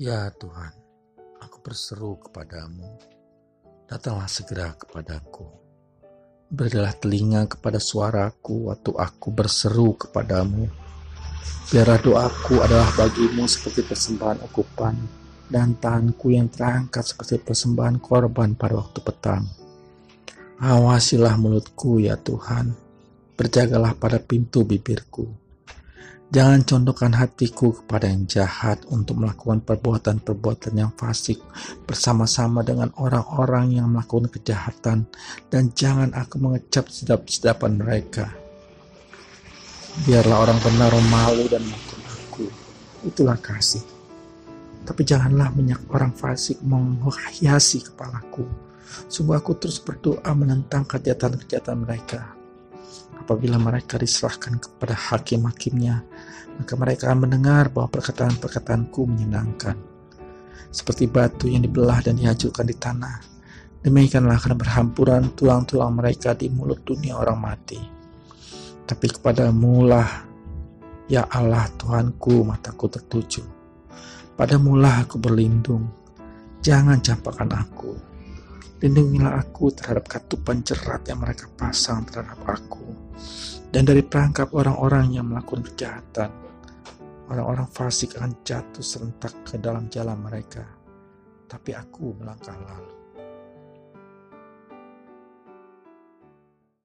Ya Tuhan, aku berseru kepadamu. Datanglah segera kepadaku. Berilah telinga kepada suaraku waktu aku berseru kepadamu. Biarlah doaku adalah bagimu seperti persembahan ukupan dan tanganku yang terangkat seperti persembahan korban pada waktu petang. Awasilah mulutku ya Tuhan, berjagalah pada pintu bibirku Jangan condongkan hatiku kepada yang jahat untuk melakukan perbuatan-perbuatan yang fasik bersama-sama dengan orang-orang yang melakukan kejahatan dan jangan aku mengecap sedap-sedapan mereka. Biarlah orang benar malu dan maafkan aku. Itulah kasih. Tapi janganlah minyak orang fasik menghiasi kepalaku. Sungguh aku terus berdoa menentang kejahatan-kejahatan mereka apabila mereka diserahkan kepada hakim-hakimnya, maka mereka akan mendengar bahwa perkataan-perkataanku menyenangkan. Seperti batu yang dibelah dan dihancurkan di tanah, demikianlah akan berhampuran tulang-tulang mereka di mulut dunia orang mati. Tapi kepadamu lah, ya Allah Tuhanku, mataku tertuju. Padamulah aku berlindung, jangan campakkan aku. Lindungilah aku terhadap katupan jerat yang mereka pasang terhadap aku dan dari perangkap orang-orang yang melakukan kejahatan. Orang-orang fasik akan jatuh serentak ke dalam jalan mereka, tapi aku melangkah lalu.